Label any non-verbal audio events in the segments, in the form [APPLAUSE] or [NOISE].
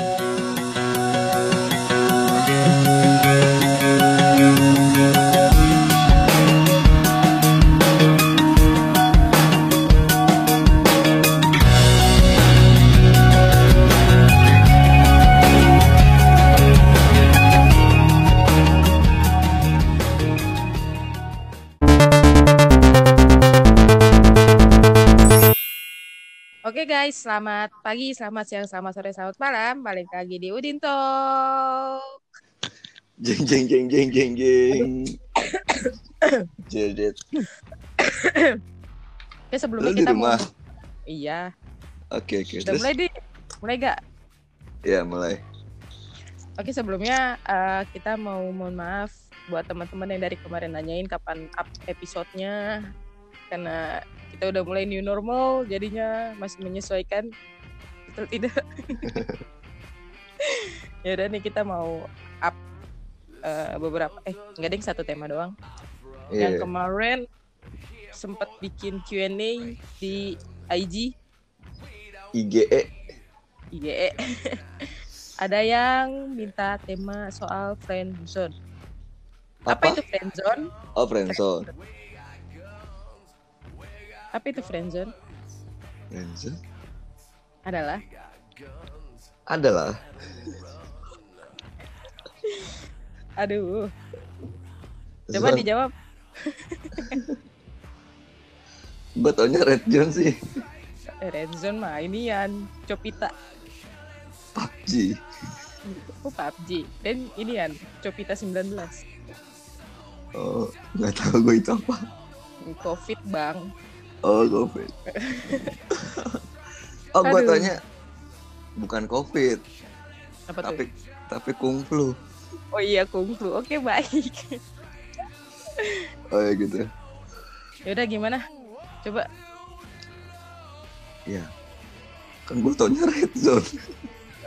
Oke selamat pagi, selamat siang, selamat sore, selamat malam. Balik lagi di Udin Talk. Jeng jeng jeng jeng jeng jeng. [COUGHS] Jedet. Oke, [COUGHS] sebelumnya Lu di kita rumah? mau Iya, Oke oke. udah Terus mulai deh. Mulai gak? ya mulai. Oke, sebelumnya eh, kita mau mohon maaf buat teman-teman yang dari kemarin nanyain kapan up episodenya karena kita udah mulai new normal jadinya masih menyesuaikan betul tidak [LAUGHS] ya udah nih kita mau up eh, beberapa eh nggak ding satu tema doang yang Iya. kemarin sempat bikin Q&A di IG IGE. IGE [LAUGHS] ada yang minta tema soal friend zone apa, Apa? itu friend zone Oh friendzone. Apa itu friend zone Friendzone. adalah Adalah. aduh coba dijawab [LAUGHS] Gua taunya red zone sih. Eh, friend zone mah ini yang Copita PUBG. oh PUBG dan ini yang Copita 19 Oh nggak tahu gue itu apa. covid bang Oh covid. [LAUGHS] oh gua Aduh. taunya bukan covid apa tuh tapi tapi kungflu. oh iya kungfu oke baik Oh ya gitu. ya udah gimana coba Ya. Kan gue taunya red zone,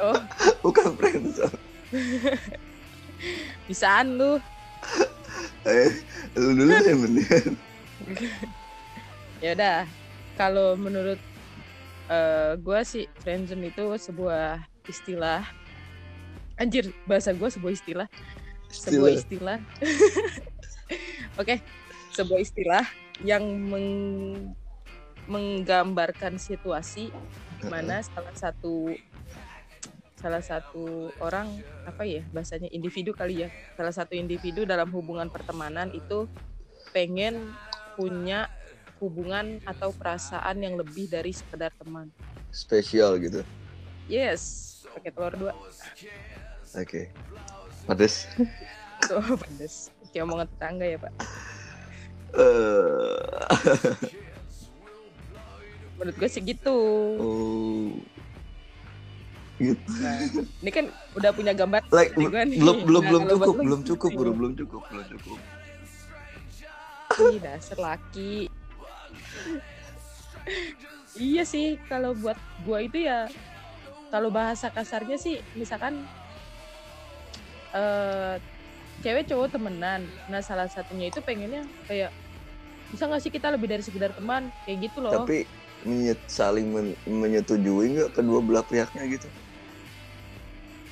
oh [LAUGHS] bukan friendzone. bisaan lu Eh, lu dulu deh mendingan. [LAUGHS] ya udah kalau menurut eh gua sih friendzone itu sebuah istilah anjir bahasa gua sebuah istilah. Sebuah istilah. [LAUGHS] oke sebuah istilah yang meng- menggambarkan situasi mana salah satu salah satu orang apa ya bahasanya individu kali ya salah satu individu dalam hubungan pertemanan itu pengen punya hubungan atau perasaan yang lebih dari sekedar teman spesial gitu. yes pakai telur dua Oke. Pedes. tuh [LAUGHS] pedes kayak omongan tetangga ya pak Eh, menurut gue sih gitu oh. Gitu. nah, ini kan udah punya gambar Like nih. belum belum Nah, belum cukup, lu belum cukup, nih? bro, belum cukup, belum cukup. Ih, dasar laki iya sih kalau buat gua itu ya kalau bahasa kasarnya sih misalkan eh cewek cowok temenan nah salah satunya itu pengennya kayak bisa nggak sih kita lebih dari sekedar teman kayak gitu loh Tapi menyet, saling men- menyetujui nggak kedua belah pihaknya gitu?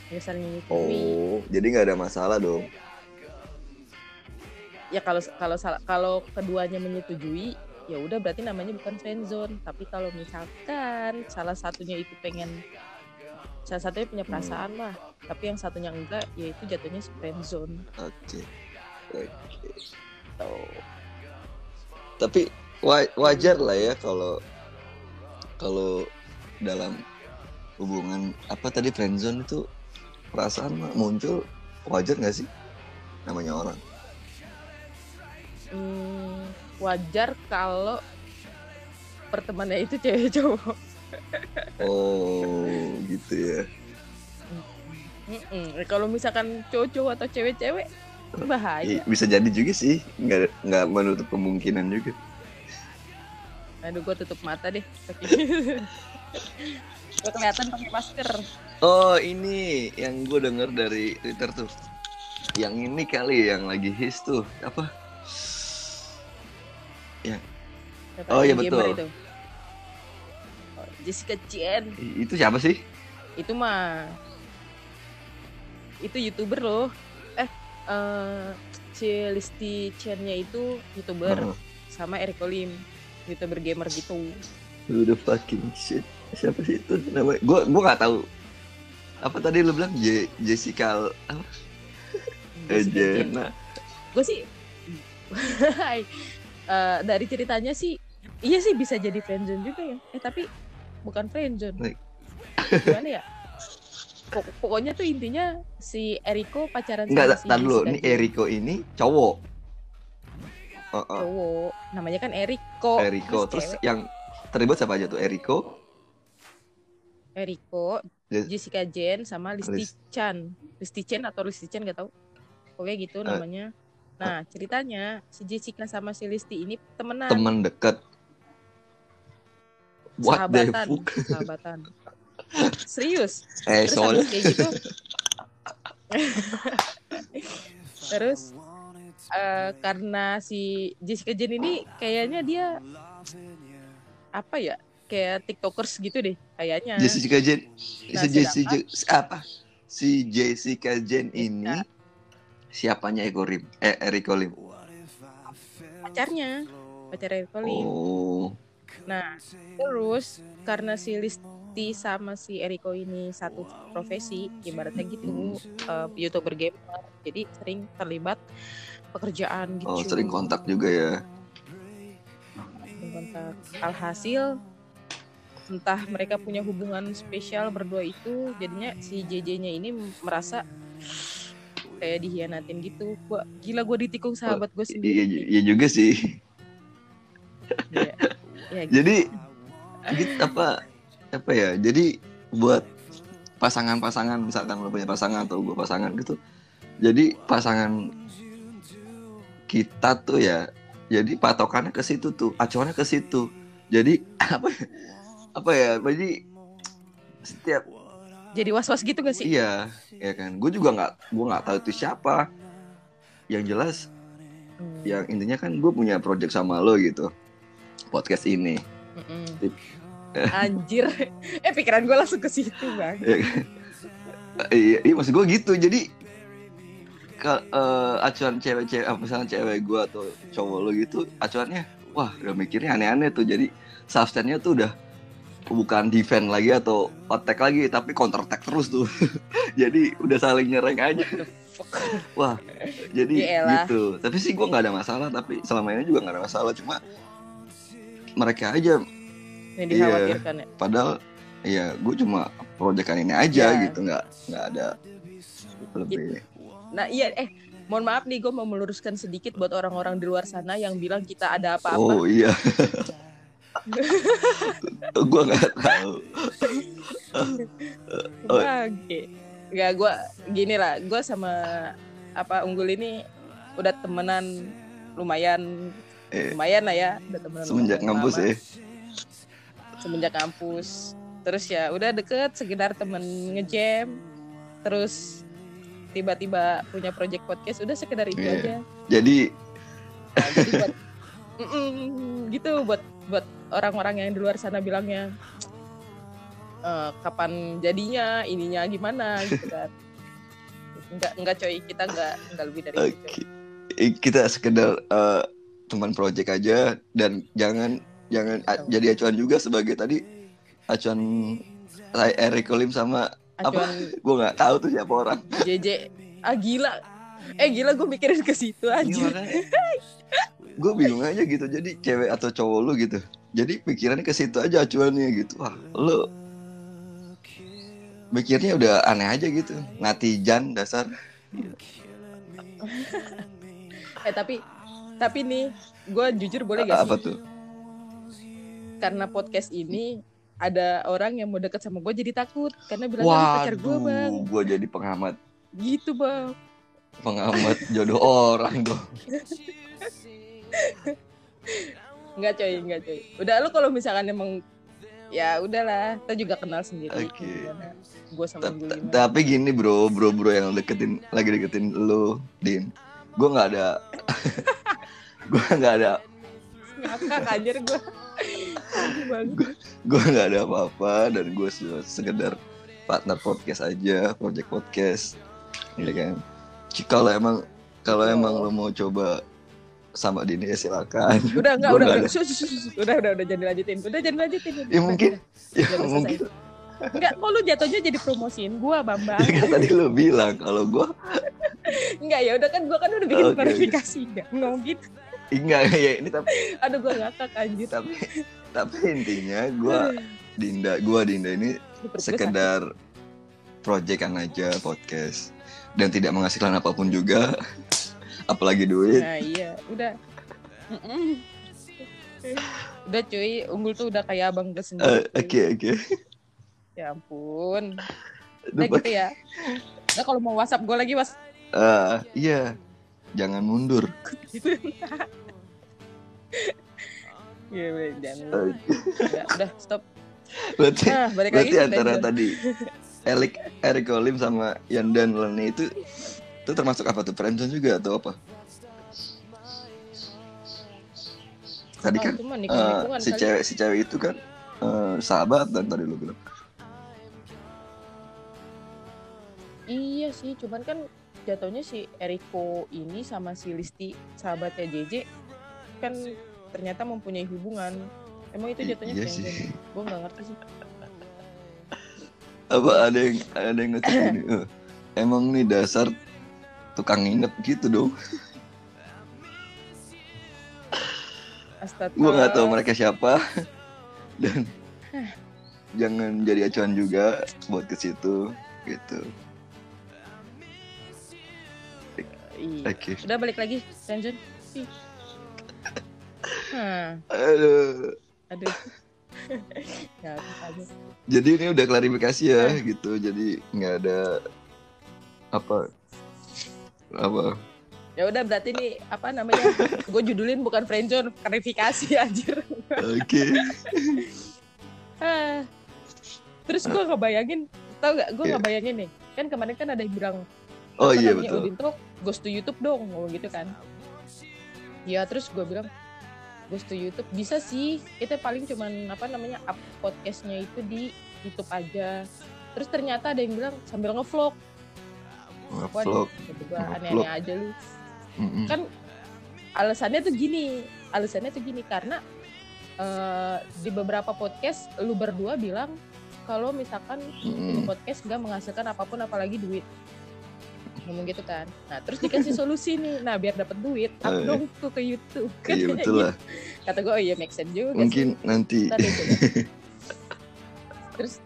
ya saling menyetujui. Oh, jadi nggak ada masalah dong. ya kalau kalau kalau keduanya menyetujui ya udah berarti namanya bukan friendzone tapi kalau misalkan salah satunya itu pengen salah satunya punya perasaan lah. Tapi yang satunya enggak ya itu jatuhnya friendzone Oke. Oke. tuh Tapi wa- wajar lah ya kalau kalau dalam hubungan apa tadi friendzone itu perasaan mah muncul wajar nggak sih? Namanya orang. Hmm, wajar kalau pertemanannya itu cewek cowok. Oh gitu ya. Mm-mm. kalau misalkan cowok-cowok atau cewek-cewek bahaya. Bisa jadi juga sih. Nggak nggak menutup kemungkinan juga. Aduh gue tutup mata deh. [LAUGHS] Gue kelihatan pakai masker. Oh ini yang gue denger dari twitter tuh. Yang ini kali yang lagi his tuh. Apa Siapa Oh, iya, betul. itu? Oh, Jessica Chen itu siapa sih itu mah itu youtuber loh eh eh, si Listi Chen-nya itu youtuber Heeh. sama Eric Lim youtuber gamer gitu Udah fucking shit. Siapa sih itu namanya? Gua gua nggak tahu. Apa tadi lu bilang Je- Jessica apa? Ejena. gue sih [LAUGHS] eh, dari ceritanya sih iya sih bisa jadi friendzone juga ya eh tapi bukan friendzone gimana ya Pok- pokoknya tuh intinya si Eriko pacaran Enggak, sama si dulu. Ini. Eriko ini cowok. Oh, oh. cowok namanya kan Eriko Eriko. Terus Terus yang terlibat siapa aja tuh? Eriko, Eriko Yes. Jessica Jen sama Listi Lis- Chan Listi Chen atau Listi Chen gak tau pokoknya gitu Eh. namanya nah ceritanya si Jessica sama si Listi ini temenan. Teman dekat. What the sahabatan fuck? sahabatan. Serius? Eh, terus soalnya kayak gitu. [LAUGHS] Terus eh, karena si Jessica Jen ini kayaknya dia apa ya? Kayak tiktokers gitu deh kayaknya. Jessica Jen, Nah, si Jessica apa? Si Jessica Jen ini siapanya Eko Rim? Eh, Eriko Lim. pacarnya pacar Eric Lim. Oh, nah terus karena si Listi sama si Eriko ini satu profesi ibaratnya gitu eh, youtuber gamer jadi sering terlibat pekerjaan gitu oh sering kontak juga ya. Sering kontak alhasil entah mereka punya hubungan spesial berdua itu jadinya si JJ-nya ini merasa kayak dihianatin gitu gua gila gua ditikung sahabat gue Iya, sendiri iya juga sih. Iya. Ya, [LAUGHS] gitu. Jadi gitu, apa apa ya? Jadi buat pasangan-pasangan misalkan lo punya pasangan atau gue pasangan gitu. Jadi pasangan kita tuh ya jadi patokannya ke situ tuh, acuannya ke situ. Jadi [LAUGHS] apa ya? apa ya? Jadi setiap jadi was-was gitu gak sih? Iya ya kan. Gue juga nggak gue nggak tahu itu siapa. Yang jelas Hmm, yang intinya kan gue punya project sama lo gitu. Podcast ini. Mm-mm. [LAUGHS] anjir. Eh pikiran gue langsung ke situ bang. Ya kan? iya, iya maksud gue gitu. Jadi ke eh, acuan cewek-cewek apa misalnya cewek gue atau cowok lo gitu acuannya wah udah mikirnya aneh-aneh tuh. Jadi substance-nya tuh udah bukan defend lagi atau attack lagi tapi counter attack terus tuh. [LAUGHS] Jadi udah saling nyerang aja. wah jadi Yaelah. gitu. Tapi sih gue nggak ada masalah tapi selama ini juga nggak ada masalah. Cuma mereka aja yang dikhawatirkan ya? Padahal ya gue cuma proyekan ini aja Ya. gitu. Nggak nggak ada lebih. Nah iya eh mohon maaf nih gue mau meluruskan sedikit buat orang-orang di luar sana yang bilang kita ada apa-apa. Oh iya [LAUGHS] gue nggak tahu oh. Bangke. Gak gue gini lah, gue sama apa unggul ini udah temenan lumayan Eh. lumayan lah ya, udah temenan semenjak ngampus lama. ya Semenjak kampus. Terus ya udah deket sekedar temen ngejam. Terus tiba-tiba punya project podcast udah sekedar itu Iya. aja. jadi Nah, jadi buat [LAUGHS] Mm-mm, gitu buat buat orang-orang yang di luar sana bilangnya "Eh, kapan jadinya ininya gimana gitu kan. Enggak enggak coy kita enggak enggak lebih dari itu oke. Eh, kita sekedar eh, teman project aja dan jangan jangan a- jadi acuan juga sebagai tadi acuan Eric Lim sama acuan [LAUGHS] gue nggak tahu tuh siapa orang. JJ ah gila. Eh gila gue mikirin ke situ aja [LAUGHS] gue bingung aja gitu. Jadi cewek atau cowok lu gitu. Jadi pikirannya ke situ aja acuannya gitu. Wah lu mikirnya udah aneh aja gitu. Natijan dasar. [LAUGHS] Eh tapi tapi nih gue jujur boleh gak apa sih? tuh? Karena podcast ini ada orang yang mau deket sama gue jadi takut. Karena bilangnya "Lu pacar gue bang. gue jadi pengamat. Gitu bang. Pengamat jodoh orang dong [LAUGHS] Enggak coy, enggak coy. Udah lu kalau misalkan emang ya udahlah, kita juga kenal sendiri. Oke. Gue sama Ta- gue gimana. tapi gini bro bro bro yang deketin lagi deketin lu din gue nggak ada [LAUGHS] gue nggak ada Ngakak anjir gue. gue nggak ada apa-apa dan gue sekedar partner podcast aja project podcast ya kan Ci- kalau emang kalau Oh. emang lo mau coba sama Dini ya silakan Udah enggak, Gua udah, udah, Sus, sus, sus. udah, udah, udah, jangan dilanjutin. Udah, jangan dilanjutin. ya Udah, mungkin ya udah, udah mungkin. Enggak, kok lu jatuhnya jadi promosiin gua, Bambang. ya kan tadi lo bilang kalau gue Enggak, ya udah kan gua kan udah bikin oke. klarifikasi enggak ngomong gitu. enggak ya ini tapi Aduh, gua ngakak anjir. tapi tapi intinya gue Dinda gue Dinda ini gua sekedar proyekan aja podcast dan tidak menghasilkan apa pun juga apalagi duit Nah, iya, udah. Udah cuy, unggul tuh udah kayak abang gue Eh, sendiri. oke cuy. oke Ya ampun. Udah gitu ya. Nah kalau mau WhatsApp gue lagi was Ah, iya jangan mundur [LAUGHS] Iya, udah, jangan. Eh, Udah, udah, stop. berarti Nah, balik berarti lagi. antara tadi Erik Eric Olim sama Yandan Lene itu itu termasuk apa tuh friendzone juga atau apa tadi kan nikung-nikungan si kali. cewek si cewek itu kan eh, sahabat dan tadi lo bilang Iya sih, cuman kan jatuhnya si Eriko ini sama si Listi sahabatnya JJ kan ternyata mempunyai hubungan. Emang itu jatuhnya iya sih. Gue nggak ngerti sih. apa ada yang ada yang ngetik ini eh, emang nih dasar tukang nginep gitu dong Astaga. gua nggak tahu mereka siapa [LAUGHS] dan jangan jadi acuan juga buat ke situ gitu Iya. oke Udah balik lagi. Ih. Hah, aduh aduh. [LAUGHS] ya, aduh. jadi ini udah klarifikasi ya gitu jadi nggak ada apa apa Ya udah berarti nih apa namanya? Gue judulin bukan friendzone, klarifikasi [LAUGHS] anjir. oke Ah. Terus gue ngebayangin, tau gak? Gue Iya. ngebayangin nih, kan kemarin kan ada yang bilang, oh iya betul Udin tuh ghost to YouTube dong, ngomong gitu kan. Ya terus gue bilang, ghost to YouTube bisa sih, kita paling cuman apa namanya up podcastnya itu di YouTube aja. Terus ternyata ada yang bilang sambil ngevlog, Ngevlog. aneh-aneh aja lu. Mm-mm. Kan alasannya tuh gini, alasannya tuh gini karena eh, di beberapa podcast lu berdua bilang kalau misalkan Mm-mm. podcast nggak menghasilkan apa pun apalagi duit ngomong gitu kan nah terus dikasih solusi nih nah biar dapat duit up Eh. dong tuh ke YouTube Kan iya betul gitu. lah kata gue oh iya make sense juga mungkin sih. nanti [LAUGHS] terus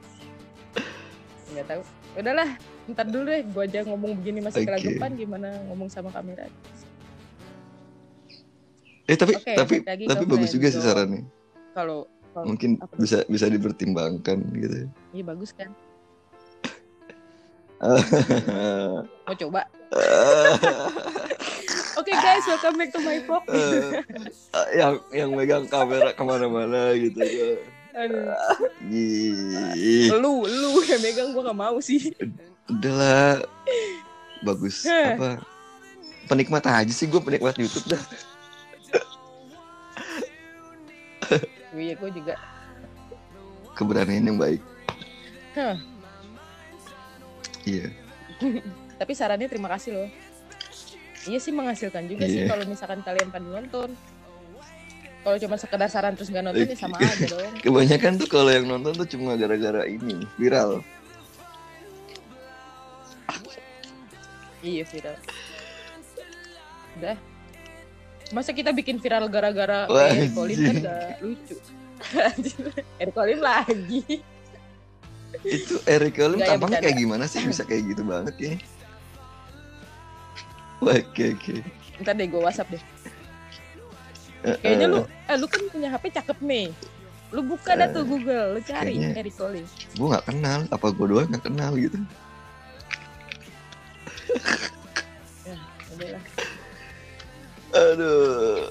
nggak tahu udahlah ntar dulu deh gue aja ngomong begini masih Oke. kelagepan gimana ngomong sama kamera eh tapi Oke, tapi lagi tapi bagus juga sih sarannya. Kalau mungkin apa bisa bisa dipertimbangkan gitu iya bagus kan? [LAUGHS] Mau coba? [LAUGHS] Oke guys welcome back to my vlog. Eh, yang yang megang kamera ke mana-mana gitu. Ya. Aduh. Ih, lu lu yang megang gue gak mau sih udahlah. Bagus. Apa? Penikmat aja sih gue penikmat YouTube dah. [LAUGHS] Iya gue juga. Keberanian yang baik. Hah. iya. [LAUGHS] Tapi sarannya terima kasih loh. Iya sih menghasilkan juga sih Iya. kalau misalkan kalian pada nonton. Kalau cuma sekedar saran terus nggak nonton ya sama aja [LAUGHS] dong. Kebanyakan tuh kalau yang nonton tuh cuma gara-gara ini viral iya viral. Udah. Masa kita bikin viral gara-gara Eric Colin kan gak lucu? [LAUGHS] Eric Colin lagi. Itu Eric Nggak, ya, tampangnya kayak gimana sih? Bisa kayak gitu banget ya. Oke oke. Ntar deh gue whatsapp deh. Eh, kayaknya eh, lu eh. lu kan punya HP cakep nih. Lu buka dah tuh Eh, Google lu cari kayaknya- Eric Colin gue nggak kenal. Apa gue doang nggak kenal gitu aduh.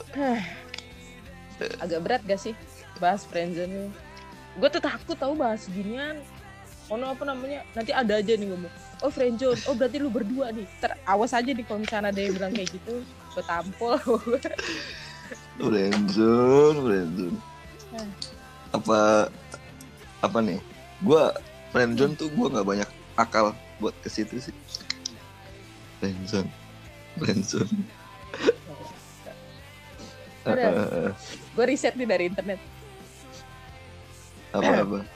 Agak berat gak sih bahas friendzone gue tuh takut tahu bahas ginian. Ono apa namanya? Nanti ada aja nih ngomong. Oh friendzone oh berarti lu berdua nih. Ter awas aja nih kalau misalnya ada yang bilang kayak gitu. Gue tampol. [LAUGHS] Friendzone, friendzone. Apa apa nih? Gua friendzone tuh gua nggak banyak akal buat ke situ sih. friendzone friendzone Ada. gue riset nih dari internet. Apa apa? [CLEARS THROAT]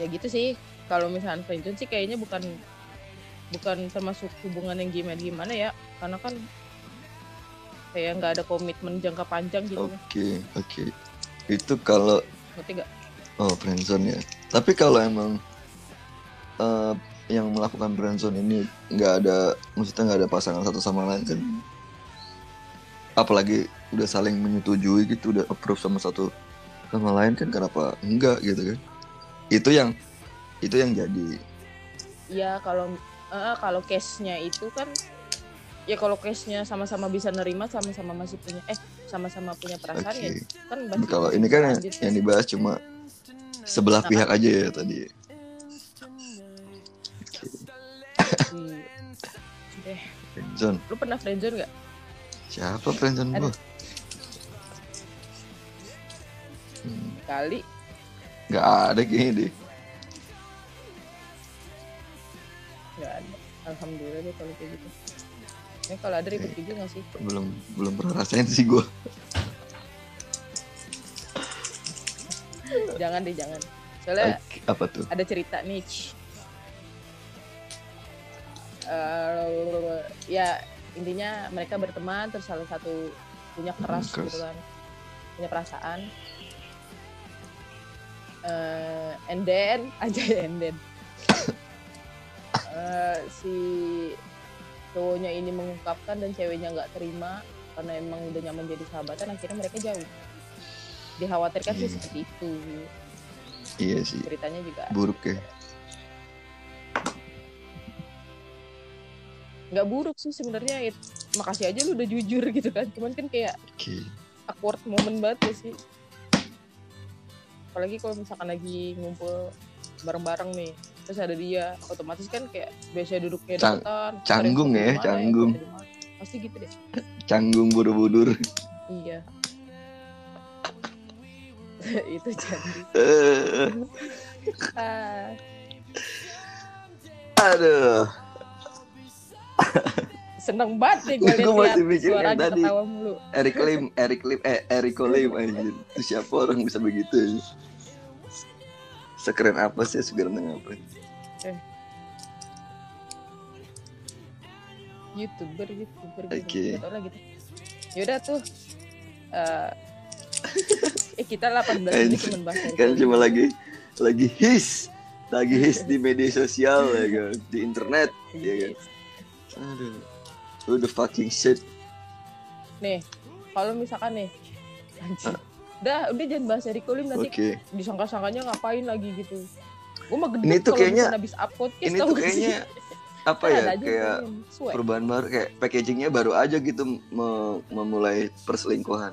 Ya gitu sih. Kalau misalnya friendzone sih kayaknya bukan bukan termasuk hubungan yang gimana gimana ya. Karena kan kayak nggak ada komitmen jangka panjang gitu. Oke oke. Itu kalau ngerti gak oh friendzone ya. Tapi kalau emang eh, yang melakukan friendzone ini nggak ada maksudnya nggak ada pasangan satu sama lain kan apalagi udah saling menyetujui gitu udah approve sama satu sama lain kan kenapa enggak gitu kan itu yang itu yang jadi ya kalau eh, kalau case-nya itu kan ya kalau case-nya sama-sama bisa nerima sama-sama masih punya eh sama-sama punya perasaan ya Oke. kan kalau ini kan yang, lanjut, yang dibahas cuma sebelah pihak aja ya tadi. Deh, [LAUGHS] friendzone lu pernah friendzone gak? Siapa friendzone gua Hmm, Kali nggak ada kayaknya deh nggak ada. Alhamdulillah deh kalau kayak gitu. Ya kalau ada ribet juga gak sih? belum belum pernah rasain sih gua [LAUGHS] Jangan deh jangan. Soalnya Oke, apa tuh ada cerita nih. Eh, ya intinya mereka berteman terus salah satu punya keras keras. gitu kan. Punya perasaan. Eh, and then [LAUGHS] aja ya, and then. Eh, si cowoknya ini mengungkapkan dan ceweknya nggak terima karena emang udah nyaman jadi sahabatan akhirnya mereka jauh. Dikhawatirkan sih Iya. seperti itu. Iya sih. Ceritanya juga buruk ya nggak buruk sih sebenarnya ya, makasih aja lu udah jujur gitu kan. Cuman kan kayak oke. awkward moment banget ya sih? Apalagi kalau misalkan lagi ngumpul bareng-bareng nih terus ada dia otomatis kan kayak biasa duduknya Cang- deketan canggung ya, canggung. mana. pasti gitu deh. Canggung buru-budur. Iya. [LAUGHS] Itu jadi [LAUGHS] ah, aduh [LAUGHS] seneng banget nih gue liat masih mikir yang tadi. mulu. Eric Lim Eric Lim eh Eric Lim anjir itu siapa orang bisa begitu ya? sekeren apa sih seganteng apa? Youtuber youtuber Oke. gitu tau lah gitu. Yaudah tuh eh [LAUGHS] eh kita 18 menit cuma bahas kan cuma lagi lagi his lagi his di media sosial ya kan? Di internet ya kan aduh. Who the fucking shit? Nih kalau misalkan nih anjir udah udah jangan bahas Eric Lim nanti oke. disangka-sangkanya ngapain lagi gitu. Gue mah gede Ini tuh kayaknya- habis upload ini tuh kayaknya [LAUGHS] apa ya kayak perubahan baru kayak packagingnya baru aja gitu me- memulai perselingkuhan.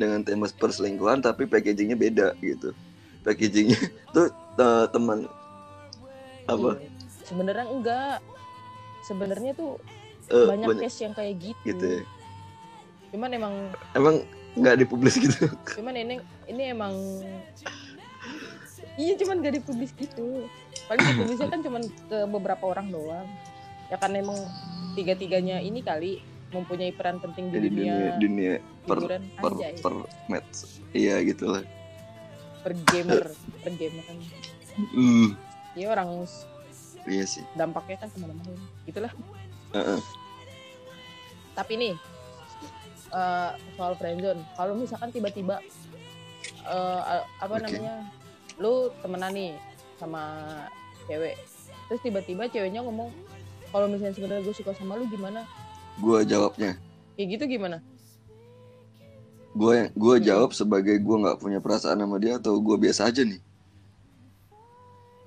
Dengan tema perselingkuhan tapi packagingnya beda gitu. Packagingnya [LAUGHS] tuh eh, teman apa? Iya. sebenarnya enggak sebenarnya tuh eh, banyak, banyak case yang kayak gitu, gitu ya. cuman emang emang nggak dipublis gitu? cuman ini ini emang iya cuman gak dipublis gitu. Paling dipublisnya kan cuman ke beberapa orang doang. Ya kan emang tiga tiganya ini kali mempunyai peran penting di di dunia, dunia dunia per hiburan per anjay per match. Iya gitu lah. Per gamer per gamer. Kan uh, ya orang iya sih. Dampaknya kan ke mana-mana. Gitulah. Heeh. tapi nih eh, soal friendzone kalau misalkan tiba-tiba eh, apa Oke. namanya lu temenan nih sama cewek terus tiba-tiba ceweknya ngomong kalau misalnya sebenarnya gue suka sama lu gimana? Gua jawabnya. Kayak gitu gimana? Gua Hmm. jawab sebagai gua nggak punya perasaan sama dia atau gua biasa aja nih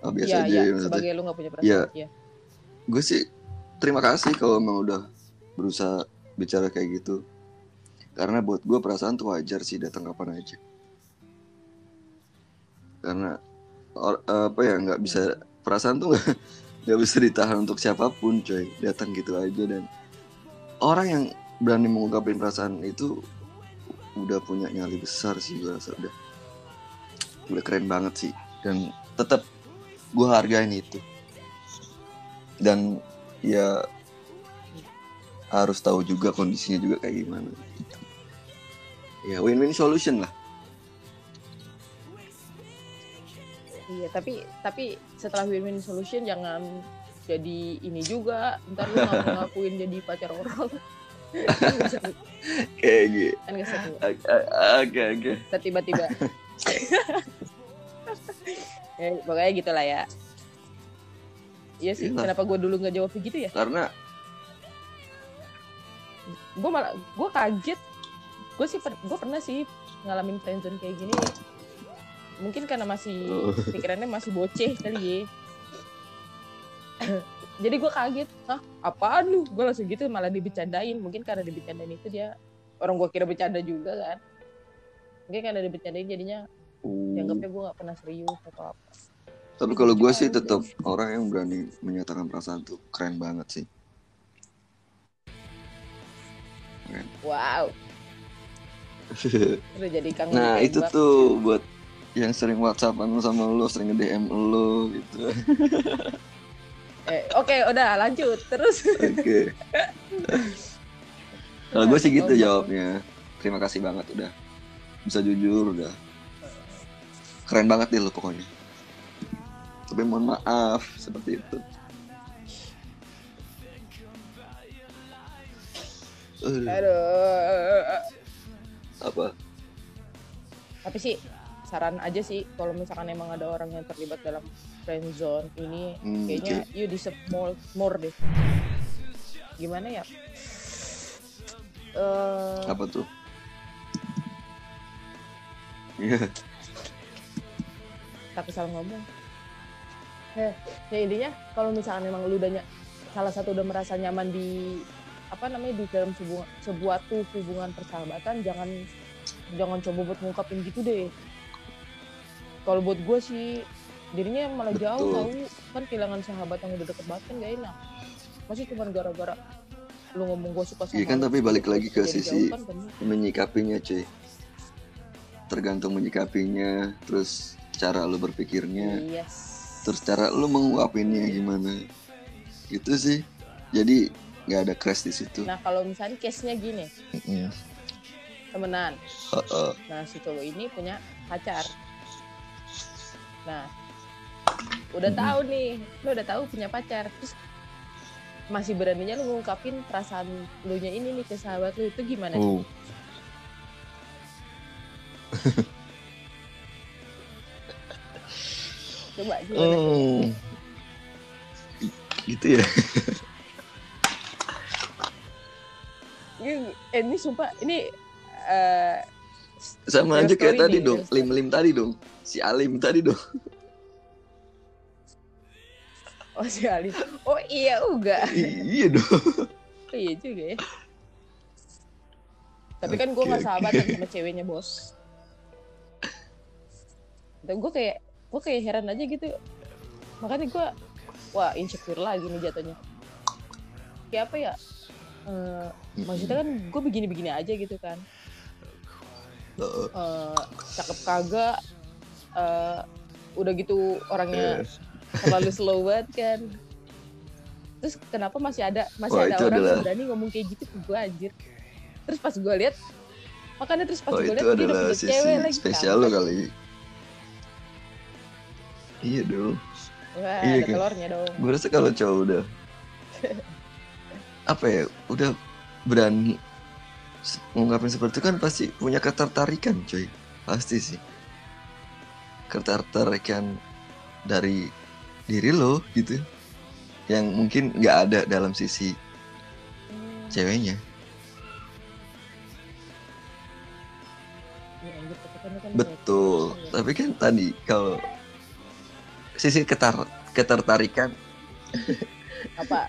oh, biasa Iya, aja iya, ya maksudnya. sebagai lu nggak punya perasaan iya. gue sih terima kasih kalau emang udah berusaha bicara kayak gitu. Karena buat gue perasaan tuh wajar sih datang kapan aja. Karena or- apa ya nggak bisa perasaan tuh [LAUGHS] nggak bisa ditahan untuk siapa pun coy. Datang gitu aja dan orang yang berani mengungkapin perasaan itu udah punya nyali besar sih gue rasa udah. Udah keren banget sih. Dan tetap gue hargain itu dan ya harus tahu juga kondisinya juga kayak gimana ya win-win solution lah Iya, tapi tapi setelah win-win solution jangan jadi ini juga. Ntar lu [LAUGHS] ngaku ngakuin jadi pacar orang. [LAUGHS] Kayak gitu Kan oke oke tiba-tiba. [LAUGHS] ya, pokoknya gitulah ya. Iya sih, Iya. kenapa gue dulu nggak jawab begitu ya? karena Gue malah, gue kaget. Gue sih, per- gue pernah sih ngalamin friendzone kayak gini. Mungkin karena masih Oh. [LAUGHS] pikirannya masih boceh kali ya. [COUGHS] Jadi gue kaget, hah apaan lu? Gue langsung gitu malah dibecandain. Mungkin karena dibecandain itu dia, orang gue kira bercanda juga kan. Mungkin karena dibecandain jadinya uh, dianggapnya gue gak pernah serius atau apa. tapi kalau gue sih tetap orang yang berani menyatakan perasaan tuh keren banget sih Wow, [LAUGHS] udah jadi kang nah itu tuh buat yang sering whatsappan sama lu sering nge-DM lu gitu [LAUGHS] Eh, Oke, udah lanjut terus. Oke. [LAUGHS] Kalau gue sih gitu jawabnya. Terima kasih banget udah bisa jujur udah. Keren banget deh lo pokoknya. Tapi mohon maaf seperti itu. Eh, Aduh. apa? Tapi sih saran aja sih kalau misalkan emang ada orang yang terlibat dalam friend zone ini Hmm, kayaknya you deserve more, more deh. Gimana ya? Eh, Apa tuh? [LAUGHS] tapi salah ngomong. Eh, ya intinya kalau misalkan emang lu udah salah satu udah merasa nyaman di apa namanya di dalam sebuah sebuah tuh hubungan persahabatan jangan jangan coba buat ngungkapin gitu deh. Kalau buat gue sih dirinya malah jauh tahu kan kehilangan sahabat yang udah deket banget kan gak enak. Masih cuma gara-gara lu ngomong gue suka sama Iya kan, tapi balik lagi ke sisi- kan bener. Menyikapinya cuy. Tergantung menyikapinya, terus cara lu berpikirnya. Yes. terus cara lu menguapinnya gimana gitu sih jadi nggak ada crash di situ Nah kalau misalnya case-nya gini, Mm-mm. temenan. Heeh. Nah si cowok ini punya pacar. Nah udah Mhm. tahu nih, lu udah tahu punya pacar, terus masih beraninya lu ngungkapin perasaan lu nya ini nih ke sahabat lu itu gimana? oh [LAUGHS] Coba gimana? Hmm. gitu ya Ini, eh, sumpah ini eh, sama aja kayak tadi nih, dong lim lim tadi dong si alim tadi dong oh si Ali. Oh iya juga. iya dong Oh, iya juga ya. Tapi kan gue Oke, gak sahabatan sama ceweknya bos. Dan gue kayak gue kayak heran aja gitu. Makanya gue wah insecure lagi nih jatuhnya. Kayak apa ya? Eh, maksudnya kan gue begini-begini aja gitu kan. Eh, cakep kagak. eh, udah gitu orangnya terlalu slow banget kan. Terus kenapa masih ada masih Wah, ada orang yang adalah- berani ngomong kayak gitu ke gue anjir. Terus pas gue lihat makanya terus pas oh gue lihat dia udah punya sisi cewek lagi. spesial lo kampret. kali iya dong. Wah, Iya, ada kan? telurnya dong. gue rasa kalau cowok udah [LAUGHS] apa ya udah berani s- ngungkapin seperti itu kan pasti punya ketertarikan coy pasti sih. Ketertarikan dari diri lo gitu. Yang mungkin nggak ada dalam sisi Hmm, ceweknya. Tapi kan kan betul. tapi kan tadi kalau sisi ketar ketertarikan. Apa?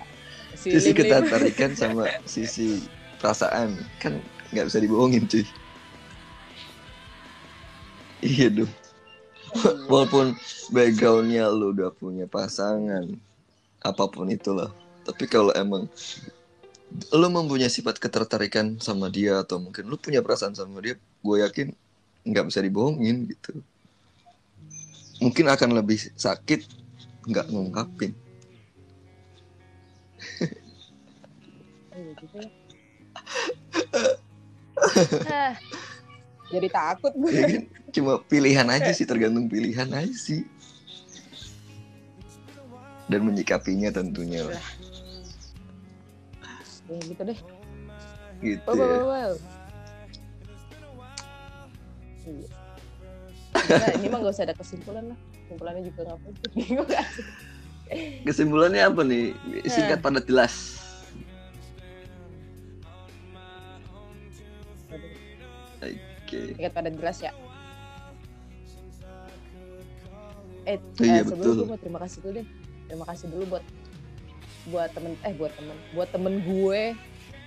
Si sisi Lim Lim. ketertarikan sama [LAUGHS] sisi perasaan. Kan nggak bisa dibohongin cuy. Iya dong walaupun backgroundnya lu udah punya pasangan apa pun itulah tapi kalau emang lu mempunyai sifat ketertarikan sama dia atau mungkin lu punya perasaan sama dia gue yakin nggak bisa dibohongin gitu mungkin akan lebih sakit nggak ngungkapin jadi takut gue. Ya kan? Cuma pilihan aja sih, tergantung pilihan aja sih. Dan menyikapinya tentunya lah. Ya gitu deh. Gitu Wow, wow, ya. wow, wow. Nah, ini mah gak usah ada kesimpulan lah. Kesimpulannya juga gak penting. [LAUGHS] Bingung? Kesimpulannya apa nih? Singkat padat jelas. Oke. Ingat pada jelas ya. Eh, Iya, eh, sebelum betul. gue mau terima kasih dulu deh. Terima kasih dulu buat buat temen eh buat temen buat temen gue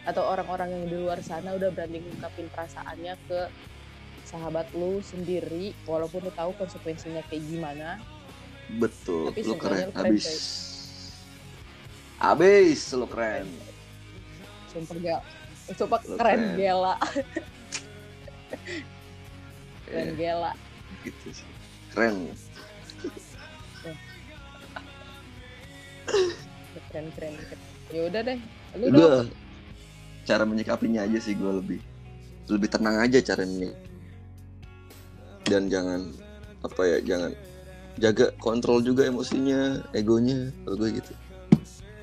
atau orang-orang yang di luar sana udah berani ngungkapin perasaannya ke sahabat lu sendiri walaupun lu tahu konsekuensinya kayak gimana Betul. Tapi Lu keren. lu keren, Habis. coy. Habis lu keren. sumpah gel sumpah Lu keren keren. gela [LAUGHS] keren Eh, gela gitu sih. Keren. keren keren, keren. ya udah deh lu Gue cara menyikapinya aja sih gue lebih lebih tenang aja caranya dan jangan apa ya jangan jaga kontrol juga emosinya egonya kalau gue gitu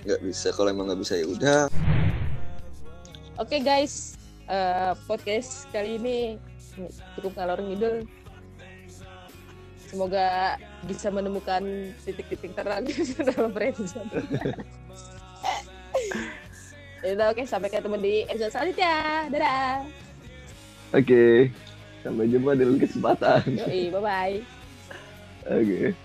nggak bisa kalau emang nggak bisa ya udah Oke guys, eh, podcast kali ini cukup ngalor ngidul. Semoga bisa menemukan titik-titik terang dalam friendzone. Yaudah [LAUGHS] oke, sampai ketemu di episode selanjutnya. Dadah. oke sampai jumpa dalam kesempatan Yoi, bye-bye. [LAUGHS] oke